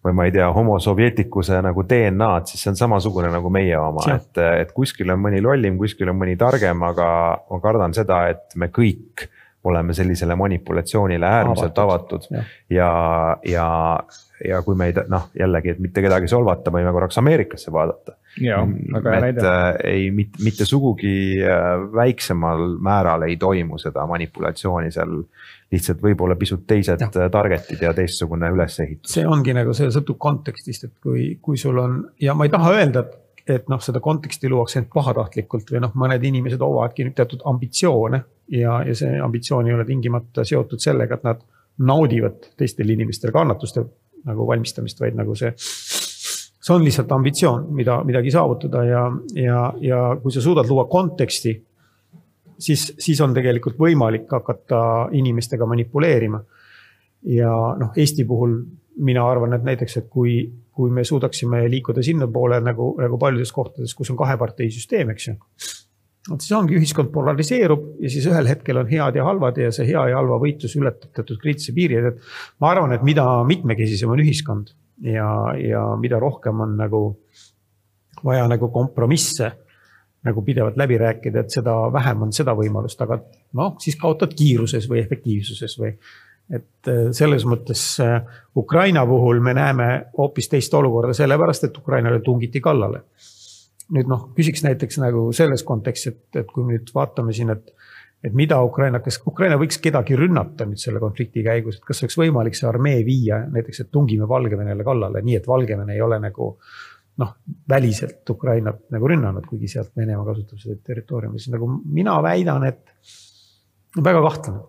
või ma ei tea, homo sovjetikuse nagu DNA-d, siis see on samasugune nagu meie oma, et, et kuskil on mõni lollim, kuskil on mõni targem, aga ma kardan seda, et me kõik oleme sellisele manipulatsioonile äärmiselt avatud, avatud ja, ja, ja kui me ei noh, jällegi, et mitte kedagi solvata, võime korraks Ameerikasse vaadata. et äh, ei, mitte, mitte sugugi äh, väiksemal määral ei toimu seda manipulatsiooni seal. lihtsalt võib-olla pisut teised ja. Äh, target'id ja teistsugune ülesehitus. see ongi nagu, see sõltub kontekstist, et kui, kui sul on ja ma ei taha öelda, et et noh, seda konteksti luuakse ainult pahatahtlikult või noh, mõned inimesed omavadki teatud ambitsioone ja, ja see ambitsioon ei ole tingimata seotud sellega, et nad naudivad teistel inimestel kannatuste nagu valmistamist, vaid nagu see. see on lihtsalt ambitsioon, mida, midagi saavutada ja, ja, ja kui sa suudad luua konteksti. siis, siis on tegelikult võimalik hakata inimestega manipuleerima. ja noh, Eesti puhul mina arvan, et näiteks, et kui, kui me suudaksime liikuda sinnapoole nagu, nagu paljudes kohtades, kus on kaheparteisüsteem, eks ju vot siis ongi, ühiskond polariseerub ja siis ühel hetkel on head ja halvad ja see hea ja halva võitlus ületab teatud kriitilise piiri, et ma arvan, et mida mitmekesisem on ühiskond ja, ja mida rohkem on nagu vaja nagu kompromisse nagu pidevalt läbi rääkida, et seda vähem on seda võimalust, aga noh, siis kaotad kiiruses või efektiivsuses või. et äh, selles mõttes äh, Ukraina puhul me näeme hoopis teist olukorda, sellepärast et Ukrainale tungiti kallale nüüd noh, küsiks näiteks nagu selles kontekstis, et, et kui nüüd vaatame siin, et et mida Ukraina, kas Ukraina võiks kedagi rünnata nüüd selle konflikti käigus, et kas oleks võimalik see armee viia näiteks, et tungime Valgevenele kallale, nii et Valgevene ei ole nagu noh, väliselt Ukrainat nagu rünnanud, kuigi sealt Venemaa kasutab seda territooriumi, siis nagu mina väidan, et väga kahtlane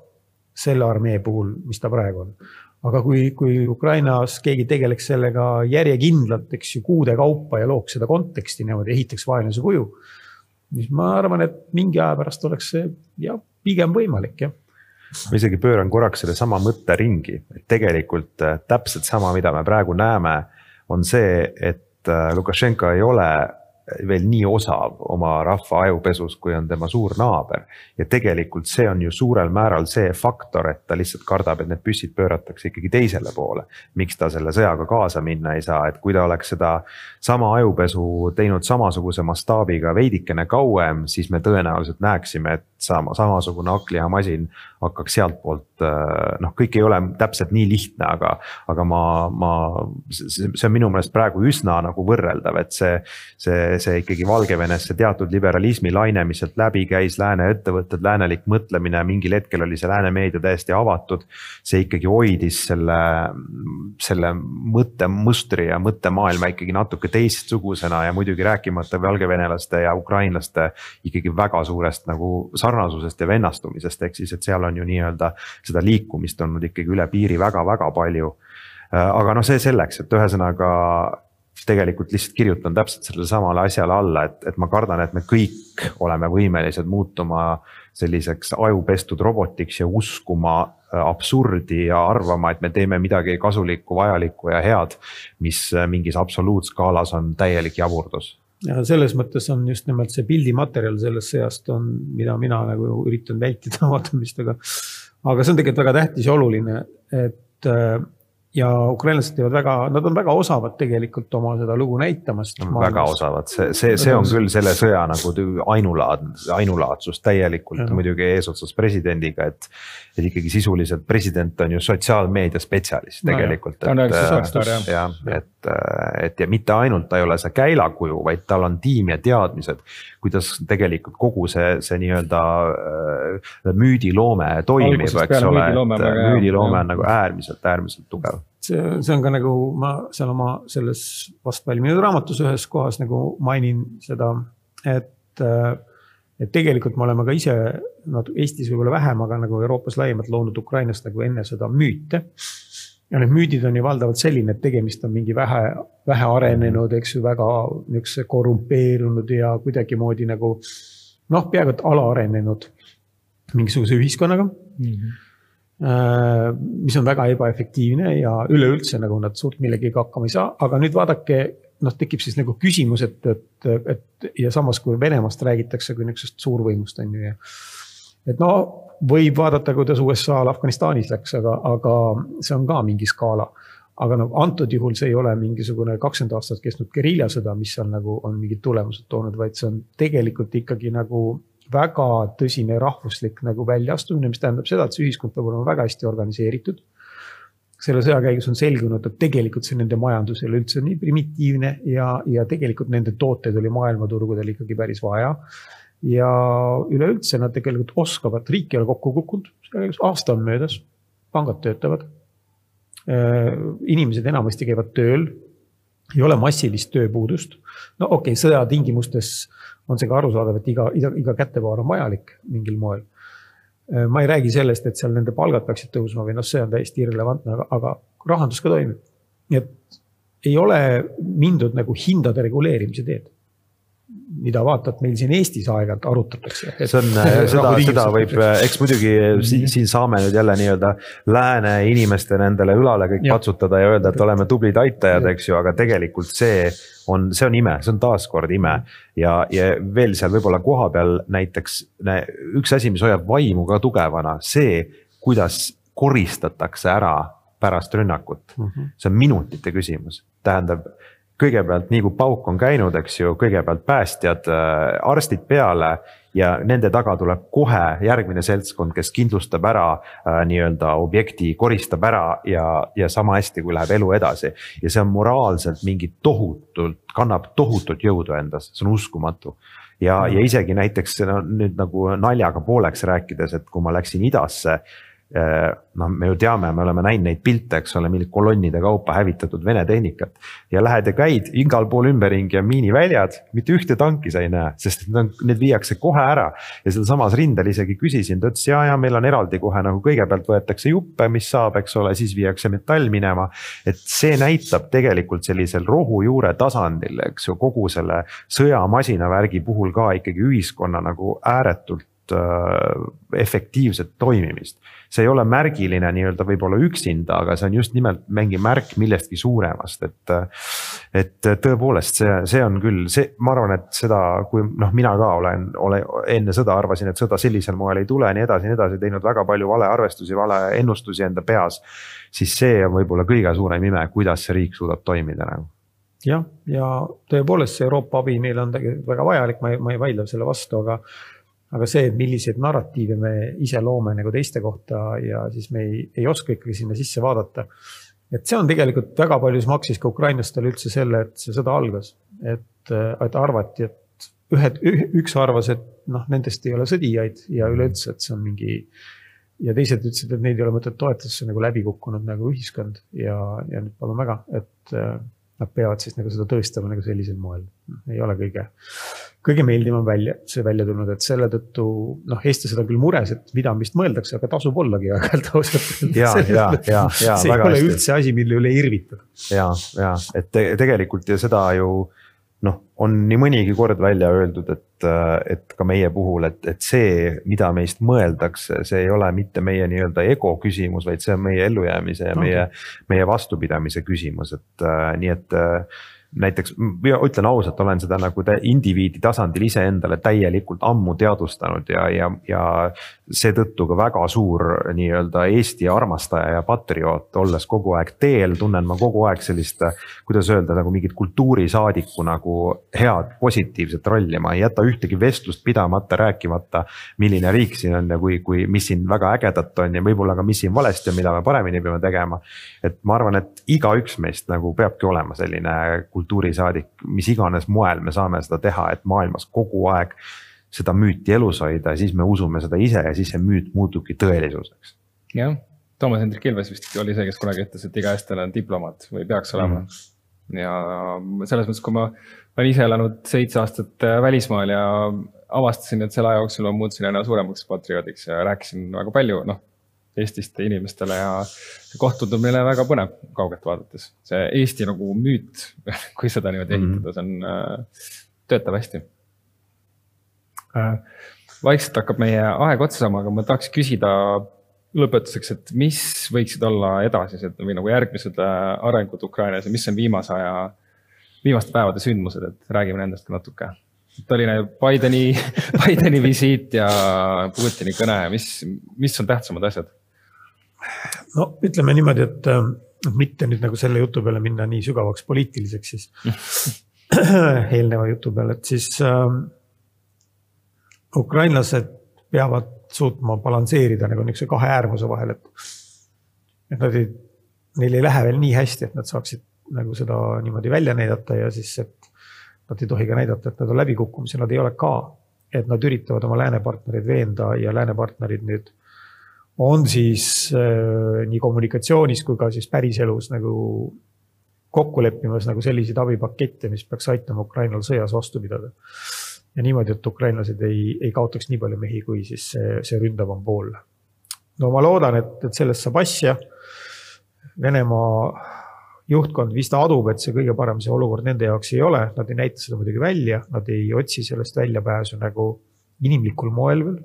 selle armee puhul, mis ta praegu on aga kui, kui Ukrainas keegi tegeleks sellega järjekindlalt, eks ju, kuude kaupa ja looks seda konteksti niimoodi, ehitaks vaenlase kuju. siis ma arvan, et mingi aja pärast oleks see jah, pigem võimalik jah ma isegi pööran korraks sellesama mõtte ringi, et tegelikult äh, täpselt sama, mida me praegu näeme, on see, et äh, Lukašenka ei ole veel nii osav oma rahva ajupesus, kui on tema suur naaber. ja tegelikult see on ju suurel määral see faktor, et ta lihtsalt kardab, et need püssid pööratakse ikkagi teisele poole. miks ta selle sõjaga kaasa minna ei saa, et kui ta oleks seda sama ajupesu teinud samasuguse mastaabiga veidikene kauem, siis me tõenäoliselt näeksime, et sama, samasugune hakklihamasin hakkaks sealtpoolt äh, noh, kõik ei ole täpselt nii lihtne, aga, aga ma, ma, see on minu meelest praegu üsna nagu võrreldav, et see, see, see ikkagi Valgevenes see teatud liberalismi laine, mis sealt läbi käis, lääne ettevõtted, läänelik mõtlemine, mingil hetkel oli see lääne meedia täiesti avatud. see ikkagi hoidis selle, selle mõttemustri ja mõttemaailma ikkagi natuke teistsugusena ja muidugi rääkimata valgevenelaste ja ukrainlaste ikkagi väga suurest nagu sarnasusest ja vennastumisest, ehk siis, et seal on ju nii-öelda seda liikumist olnud ikkagi üle piiri väga-väga palju. Aga noh, see selleks, et ühesõnaga tegelikult lihtsalt kirjutan täpselt sellele samale asjale alla, et, et ma kardan, et me kõik oleme võimelised muutuma selliseks ajupestud robotiks ja uskuma äh, absurdi ja arvama, et me teeme midagi kasulikku, vajalikku ja head. mis äh, mingis absoluutskaalas on täielik jaburdus ja selles mõttes on just nimelt see pildimaterjal sellest sõjast on, mida mina nagu üritan vältida vaatamist, aga. aga see on tegelikult väga tähtis ja oluline, et äh, ja ukrainlased teevad väga, nad on väga osavad tegelikult oma seda lugu näitamast. väga osavad, see, see, see on küll selle sõja nagu ainulaad, ainulaadsus täielikult ja. muidugi eesotsas presidendiga, et. et ikkagi sisuliselt president on ju sotsiaalmeedia spetsialist no, tegelikult. et, jah, et, et ja mitte ainult ta ei ole see käilakuju, vaid tal on tiim ja teadmised. Kuidas tegelikult kogu see, see nii-öelda äh, müüdiloome toimib, eks ole, et müüdiloome on nagu äärmiselt, äärmiselt tugev see, see on ka nagu ma seal oma selles vast valminud raamatus ühes kohas nagu mainin seda, et. et tegelikult me oleme ka ise, no Eestis võib-olla vähem, aga nagu Euroopas laiemalt loonud Ukrainast nagu enne seda müüte. Ja need müüdid on ju valdavalt selline, et tegemist on mingi vähe, vähe arenenud, eks ju, väga niisuguse korrumpeerunud ja kuidagimoodi nagu noh, peaaegu et alaarenenud mingisuguse ühiskonnaga mm. -hmm mis on väga ebaefektiivne ja üleüldse nagu nad suurt millegagi hakkama ei saa, aga nüüd vaadake, noh, tekib siis nagu küsimus, et, et, et ja samas, kui Venemaast räägitakse kui niisugusest suurvõimust on ju ja. et no võib vaadata, kuidas USA-l Afganistanis läks, aga, aga see on ka mingi skaala. aga noh, antud juhul see ei ole mingisugune kakskümmend aastat kestnud geriljasõda, mis on nagu, on mingid tulemused toonud, vaid see on tegelikult ikkagi nagu väga tõsine rahvuslik nagu väljaastumine, mis tähendab seda, et see ühiskond peab olema väga hästi organiseeritud. selle sõja käigus on selgunud, et tegelikult see nende majandus ei ole üldse nii primitiivne ja, ja tegelikult nende tooteid oli maailmaturgudel ikkagi päris vaja. Ja üleüldse nad tegelikult oskavad, riik ei ole kokku kukkunud, aasta on möödas, pangad töötavad. Äh, inimesed enamasti käivad tööl, ei ole massilist tööpuudust. no okei okay,, sõja tingimustes on see ka arusaadav, et iga, iga, iga kättepaar on vajalik mingil moel. Äh, ma ei räägi sellest, et seal nende palgad peaksid tõusma või noh, see on täiesti irrelevantne, aga, aga rahandus ka toimib. nii et ei ole mindud nagu hindade reguleerimise teed mida vaata, et meil siin Eestis aeg-ajalt arutatakse. see on, seda, seda võib, eks muidugi siin, siin saame nüüd jälle nii-öelda lääne inimeste nendele õlale kõik ja. patsutada ja öelda, et oleme tublid aitajad, eks ju, aga tegelikult see on, see on ime, see on taaskord ime. ja, ja veel seal võib-olla kohapeal näiteks üks asi, mis hoiab vaimu ka tugevana, see, kuidas koristatakse ära pärast rünnakut mm. -hmm. see on minutite küsimus, tähendab kõigepealt, nii kui pauk on käinud, eks ju, kõigepealt päästjad, äh, arstid peale ja nende taga tuleb kohe järgmine seltskond, kes kindlustab ära äh, nii-öelda objekti, koristab ära ja, ja sama hästi, kui läheb elu edasi. ja see on moraalselt mingi tohutult, kannab tohutut jõudu endas, see on uskumatu ja, ja isegi näiteks no, nüüd nagu naljaga pooleks rääkides, et kui ma läksin idasse noh, me ju teame, me oleme näinud neid pilte, eks ole, mingit kolonnide kaupa hävitatud Vene tehnikat. ja lähed ja käid igal pool ümberringi on miiniväljad, mitte ühte tanki sa ei näe, sest need on, need viiakse kohe ära. ja sealsamas rindel isegi küsisin, ta ütles ja, ja meil on eraldi kohe nagu kõigepealt võetakse juppe, mis saab, eks ole, siis viiakse metall minema. et see näitab tegelikult sellisel rohujuure tasandil, eks ju, kogu selle sõjamasina värgi puhul ka ikkagi ühiskonna nagu ääretult efektiivset toimimist see ei ole märgiline nii-öelda võib-olla üksinda, aga see on just nimelt mingi märk millestki suuremast, et. et tõepoolest, see, see on küll see, ma arvan, et seda, kui noh, mina ka olen, olen enne sõda arvasin, et sõda sellisel moel ei tule, nii edasi, nii edasi, teinud väga palju valearvestusi, valeennustusi enda peas. siis see on võib-olla kõige suurem ime, kuidas see riik suudab toimida nagu jah, ja tõepoolest see Euroopa abi neile on tegelikult väga vajalik, ma ei, ma ei vaidle selle vastu, aga aga see, milliseid narratiive me ise loome nagu teiste kohta ja siis me ei, ei oska ikkagi sinna sisse vaadata. et see on tegelikult väga paljus maksis ka ukrainlastele üldse selle, et see sõda algas, et, et arvati, et ühed, üks arvas, et noh, nendest ei ole sõdijaid ja üleüldse, et see on mingi. ja teised ütlesid, et neid ei ole mõtet toetada, see on nagu läbi kukkunud nagu ühiskond ja, ja nüüd palun väga, et nad peavad siis nagu seda tõestama nagu sellisel moel, ei ole kõige kõige meeldivam välja, see välja tulnud, et selle tõttu noh, eestlased on küll mures, et mida vist mõeldakse, aga tasub ollagi aeg-ajalt ausalt öeldes. see ei ole üldse asi, mille üle irvitada. ja, ja et te, tegelikult ja seda ju noh, on nii mõnigi kord välja öeldud, et, et ka meie puhul, et, et see, mida meist mõeldakse, see ei ole mitte meie nii-öelda ego küsimus, vaid see on meie ellujäämise ja okay. meie, meie vastupidamise küsimus, et nii et näiteks ütlen ausalt, olen seda nagu indiviidi tasandil iseendale täielikult ammu teadvustanud ja, ja, ja seetõttu ka väga suur nii-öelda Eesti armastaja ja patrioot, olles kogu aeg teel, tunnen ma kogu aeg sellist, kuidas öelda, nagu mingit kultuurisaadiku nagu head positiivset rolli, ma ei jäta ühtegi vestlust pidamata, rääkimata. milline riik siin on ja kui, kui, mis siin väga ägedat on ja võib-olla ka, mis siin valesti on, mida me paremini peame tegema. et ma arvan, et igaüks meist nagu peabki olema selline kultuurisaadik, mis iganes moel me saame seda teha, et maailmas kogu aeg seda müüti elus hoida ja siis me usume seda ise ja siis see müüt muutubki tõelisuseks. jah, Toomas Hendrik Ilves vist oli see, kes kunagi ütles, et iga eestlane on diplomaat või peaks olema mm. -hmm. ja selles mõttes, kui ma olen ise elanud seitse aastat äh, välismaal ja avastasin, et selle aja jooksul ma muutusin aina suuremaks patrioodiks ja rääkisin väga palju, noh Eestist inimestele ja koht tundub meile väga põnev kaugelt vaadates. see Eesti nagu müüt, kui seda niimoodi -hmm. ehitada, see on, äh, töötab hästi. Äh, vaikselt hakkab meie aeg otsa saama, aga ma tahaks küsida lõpetuseks, et mis võiksid olla edasised või nagu järgmised äh, arengud Ukrainas ja mis on viimase aja, viimaste päevade sündmused, et räägime nendest ka natuke oli Bideni, Bideni visiit ja Putini kõne, mis, mis on tähtsamad asjad? No ütleme niimoodi, et äh, mitte nüüd nagu selle jutu peale minna nii sügavaks poliitiliseks siis eelneva jutu peale, et siis äh, ukrainlased peavad suutma balansseerida nagu niisuguse kahe äärmuse vahel, et. et nad ei, neil ei lähe veel nii hästi, et nad saaksid nagu seda niimoodi välja näidata ja siis, et. Nad ei tohi ka näidata, et nad on läbikukkumisel, nad ei ole ka, et nad üritavad oma läänepartnereid veenda ja läänepartnerid nüüd on siis äh, nii kommunikatsioonis kui ka siis päriselus nagu kokku leppimas nagu selliseid abipakette, mis peaks aitama Ukrainal sõjas vastu pidada. ja niimoodi, et ukrainlased ei, ei kaotaks nii palju mehi, kui siis see, see ründavam pool. no ma loodan, et, et sellest saab asja. Venemaa juhtkond vist adub, et see kõige parem see olukord nende jaoks ei ole, nad ei näita seda muidugi välja, nad ei otsi sellest väljapääsu nagu inimlikul moel veel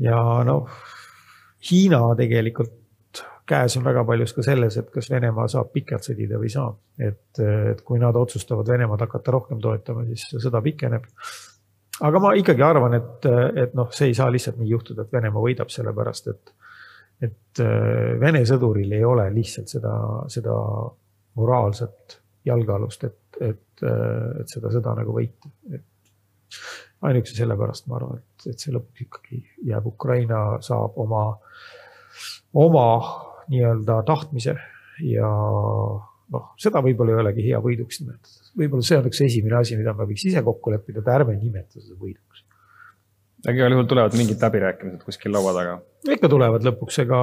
ja noh, Hiina tegelikult käes on väga paljus ka selles, et kas Venemaa saab pikalt sõdida või ei saa. et, et kui nad otsustavad Venemaad hakata rohkem toetama, siis sõda pikeneb. aga ma ikkagi arvan, et, et noh, see ei saa lihtsalt nii juhtuda, et Venemaa võidab, sellepärast et, et Vene sõduril ei ole lihtsalt seda, seda moraalset jalgealust, et, et, et seda sõda nagu võita. Ainuüksi sellepärast ma arvan, et, et see lõpuks ikkagi jääb, Ukraina saab oma, oma nii-öelda tahtmise ja noh, seda võib-olla ei olegi hea võiduks nimetada. võib-olla see on üks esimene asi, mida me võiks ise kokku leppida, et ärme nimeta seda võiduks. aga igal juhul tulevad mingid läbirääkimised kuskil laua taga? ikka tulevad lõpuks, ega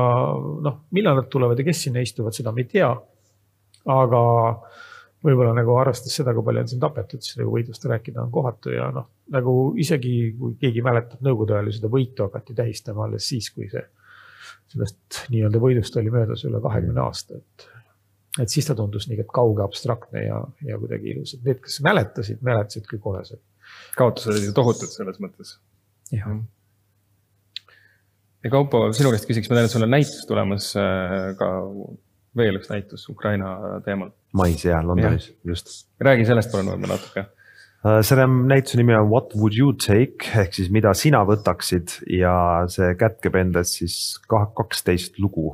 noh, millal nad tulevad ja kes sinna istuvad, seda me ei tea. aga võib-olla nagu arvestades seda, kui palju on siin tapetud, siis nagu võidust rääkida on kohatu ja noh, nagu isegi kui keegi mäletab nõukogude ajal ju seda võitu hakati tähistama alles siis, kui see. sellest nii-öelda võidust oli möödas üle kahekümne aasta, et. et siis ta tundus nii kauge, abstraktne ja, ja kuidagi ilus, et need, kes mäletasid, mäletasid kõik koheselt. kaotused olid ju tohutud selles mõttes. jah ja Kaupo, sinu käest küsiks, ma tean, et sul on näitus tulemas äh, ka veel üks näitus Ukraina teemal. mais ja Londonis, just. räägi sellest palun võib-olla natuke Äh, selle näituse nimi on What would you take ehk siis mida sina võtaksid ja see kätkeb endas siis kaksteist lugu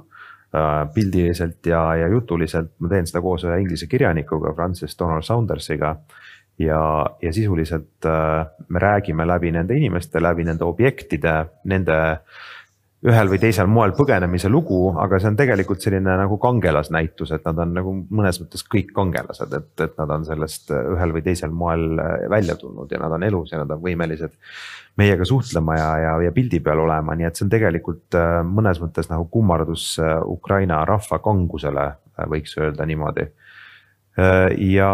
äh, pildiliselt ja, ja jutuliselt, ma teen seda koos ühe inglise kirjanikuga, Francis Donald Saundersiga. ja, ja sisuliselt äh, me räägime läbi nende inimeste, läbi nende objektide, nende ühel või teisel moel põgenemise lugu, aga see on tegelikult selline nagu kangelasnäitus, et nad on nagu mõnes mõttes kõik kangelased, et, et nad on sellest ühel või teisel moel välja tulnud ja nad on elus ja nad on võimelised meiega suhtlema ja, ja, ja pildi peal olema, nii et see on tegelikult äh, mõnes mõttes nagu kummardus äh, Ukraina rahva kangusele, äh, võiks öelda niimoodi. ja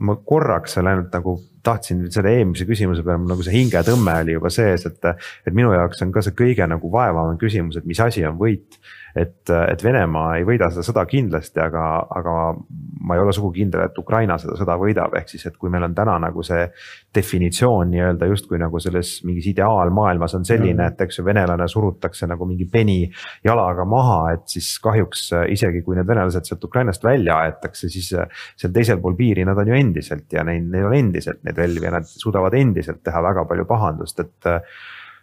ma korraks seal ainult nagu tahtsin selle eelmise küsimuse peale, nagu see hingetõmme oli juba sees, et, et minu jaoks on ka see kõige nagu vaevavam küsimus, et mis asi on võit et, et Venemaa ei võida seda sõda kindlasti, aga, aga ma ei ole sugugi kindel, et Ukraina seda sõda võidab, ehk siis, et kui meil on täna nagu see definitsioon nii-öelda justkui nagu selles mingis ideaalmaailmas on selline, mm. et eks ju, venelane surutakse nagu mingi peni jalaga maha, et siis kahjuks isegi kui need venelased sealt Ukrainast välja aetakse, siis seal teisel pool piiri nad on ju endiselt ja neil, neil on endiselt neid relvi ja nad suudavad endiselt teha väga palju pahandust, et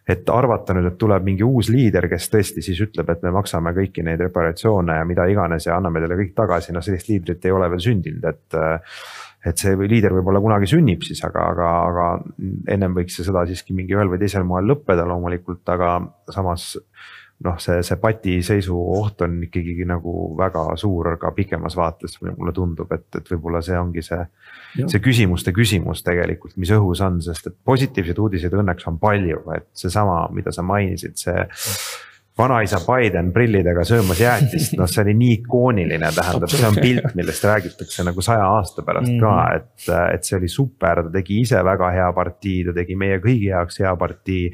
et arvata nüüd, et tuleb mingi uus liider, kes tõesti siis ütleb, et me maksame kõiki neid reparatsioone ja mida iganes ja anname teile kõik tagasi, noh sellist liidrit ei ole veel sündinud, et. et see liider võib-olla kunagi sünnib siis, aga, aga, aga ennem võiks see sõda siiski mingi ühel või teisel moel lõppeda loomulikult, aga samas noh, see, see patiseisu oht on ikkagi nagu väga suur ka pikemas vaates, mulle tundub, et, et võib-olla see ongi see. see küsimuste küsimus tegelikult, mis õhus on, sest et positiivseid uudiseid õnneks on palju, et seesama, mida sa mainisid, see vanaisa Biden prillidega söömas jäätist, noh, see oli nii ikooniline, tähendab, see on pilt, millest räägitakse nagu saja aasta pärast ka, mhm. et, et see oli super, ta tegi ise väga hea partii, ta tegi meie kõigi jaoks hea partii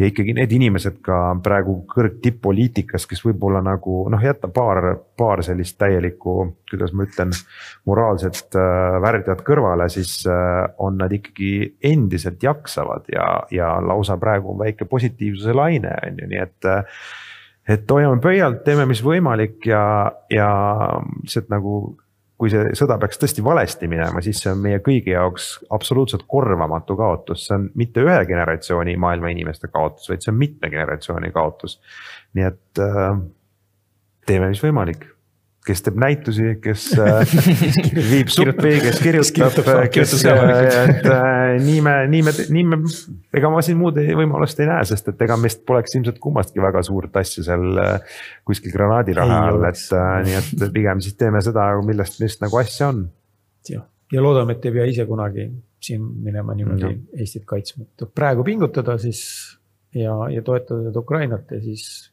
ja ikkagi need inimesed ka praegu kõrgtipp-poliitikas, kes võib-olla nagu noh, jätta paar, paar sellist täielikku, kuidas ma ütlen, moraalset äh, värdjat kõrvale, siis äh, on nad ikkagi endiselt jaksavad ja, ja lausa praegu on väike positiivsuse laine on ju, nii et äh, et hoiame pöialt, teeme, mis võimalik ja, ja lihtsalt nagu kui see sõda peaks tõesti valesti minema, siis see on meie kõigi jaoks absoluutselt korvamatu kaotus, see on mitte ühe generatsiooni maailma inimeste kaotus, vaid see on mitme generatsiooni kaotus. nii et äh, teeme, mis võimalik kes teeb näitusi, kes äh, viib suppi, kes kirjutab, kes, et äh, nii me, nii me, nii me, ega ma siin muud võimalust ei näe, sest et ega meist poleks ilmselt kummastki väga suurt asja seal äh, kuskil granaadiraha all, et nii et pigem siis teeme seda, millest, millest nagu asja on. jah, ja loodame, et ei pea ise kunagi siin minema niimoodi no. Eestit kaitsma, et praegu pingutada siis ja, ja toetada Ukrainat ja siis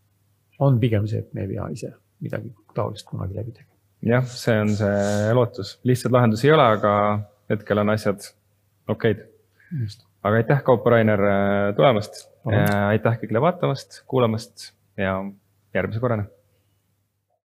on pigem see, et me ei pea ise midagi taolist kunagi läbi tegema. jah, see on see lootus, lihtsaid lahendusi ei ole, aga hetkel on asjad okeid. aga aitäh, Kaupo Rainer tulemast, aitäh kõigile vaatamast, kuulamast ja järgmise korrani